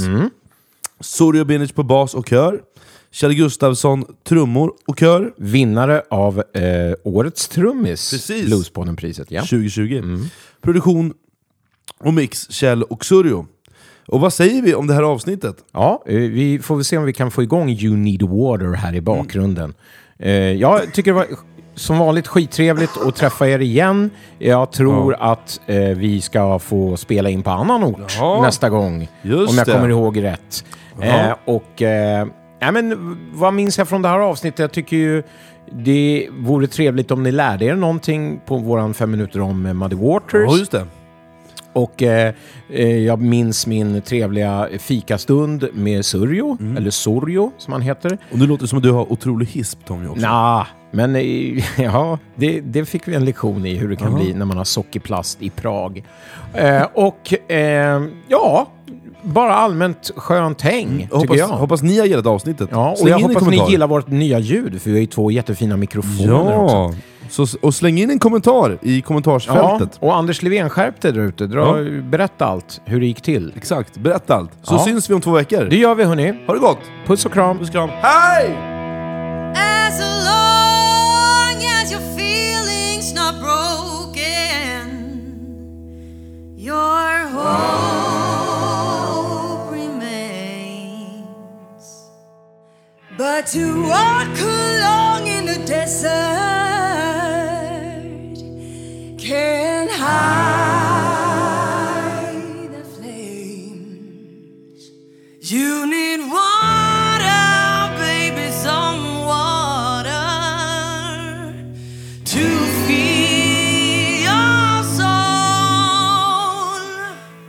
Sorjo Binic på bas och kör. Kjell Gustafsson trummor och kör. Vinnare av eh, Årets trummis, Precis. Bluespodden-priset. Ja. 2020. Produktion och mix Kjell och Surjo. Och vad säger vi om det här avsnittet? Ja, eh, vi får väl se om vi kan få igång You Need Water här i bakgrunden. Eh, jag tycker det var som vanligt skittrevligt att träffa er igen. Jag tror att eh, vi ska få spela in på annan ort Ja, nästa gång. just om jag det. kommer ihåg rätt. Eh, och eh, ja, men, vad minns jag från det här avsnittet? Jag tycker ju det vore trevligt om ni lärde er någonting på våran fem minuter om Muddy Waters. Ja, just det. Och eh, eh, jag minns min trevliga fikastund med Surjo, Mm. eller Sorjo som han heter. Och nu låter det som att du har otrolig hisp Tommy också. Nja, men eh, ja, det, det fick vi en lektion i hur det kan bli när man har sockerplast i Prag. Eh, och eh, ja, bara allmänt skönt häng, tycker Jag hoppas, jag. hoppas ni har gillat avsnittet. Ja, och Släng jag hoppas ni gillar vårt nya ljud, för vi har ju två jättefina mikrofoner också. Ja, så, och släng in en kommentar i Ja, kommentarsfältet. och Anders Levén, skärp dig där ute. Dra, Berätta allt, hur det gick till. Exakt, berätta allt. Så Ja. syns vi om två veckor. Det gör vi hörni. Ha det gott! Puss och kram. Puss och kram. Hej! As long as your feelings not broken, your hope remains. But to walk along in the desert can hide the flames. You need water, baby, some water to feed your soul.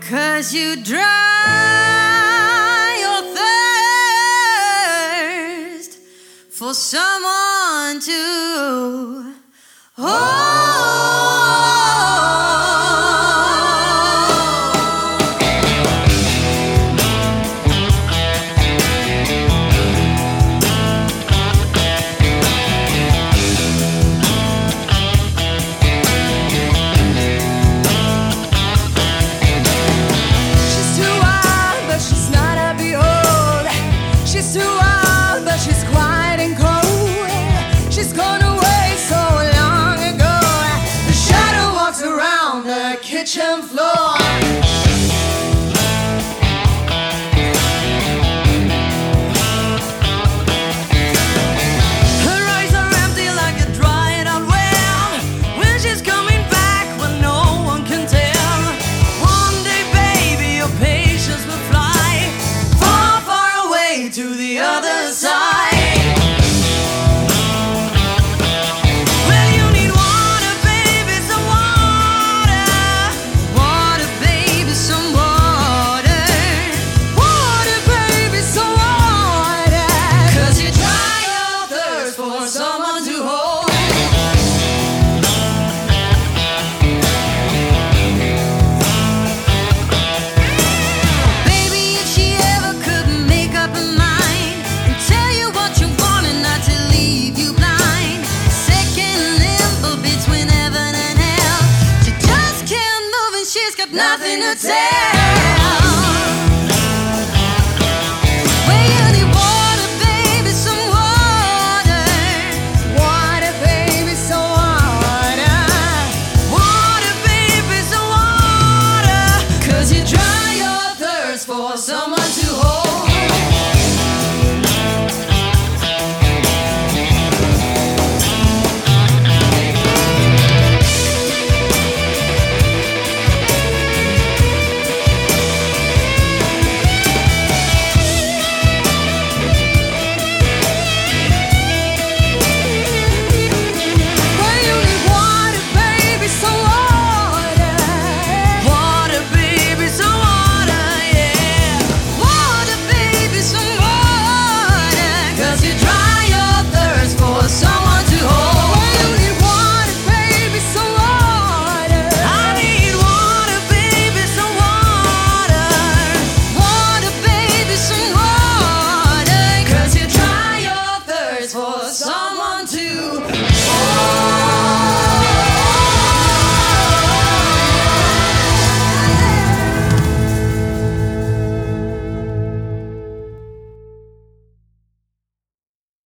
Cause you dry your thirst for someone to hold.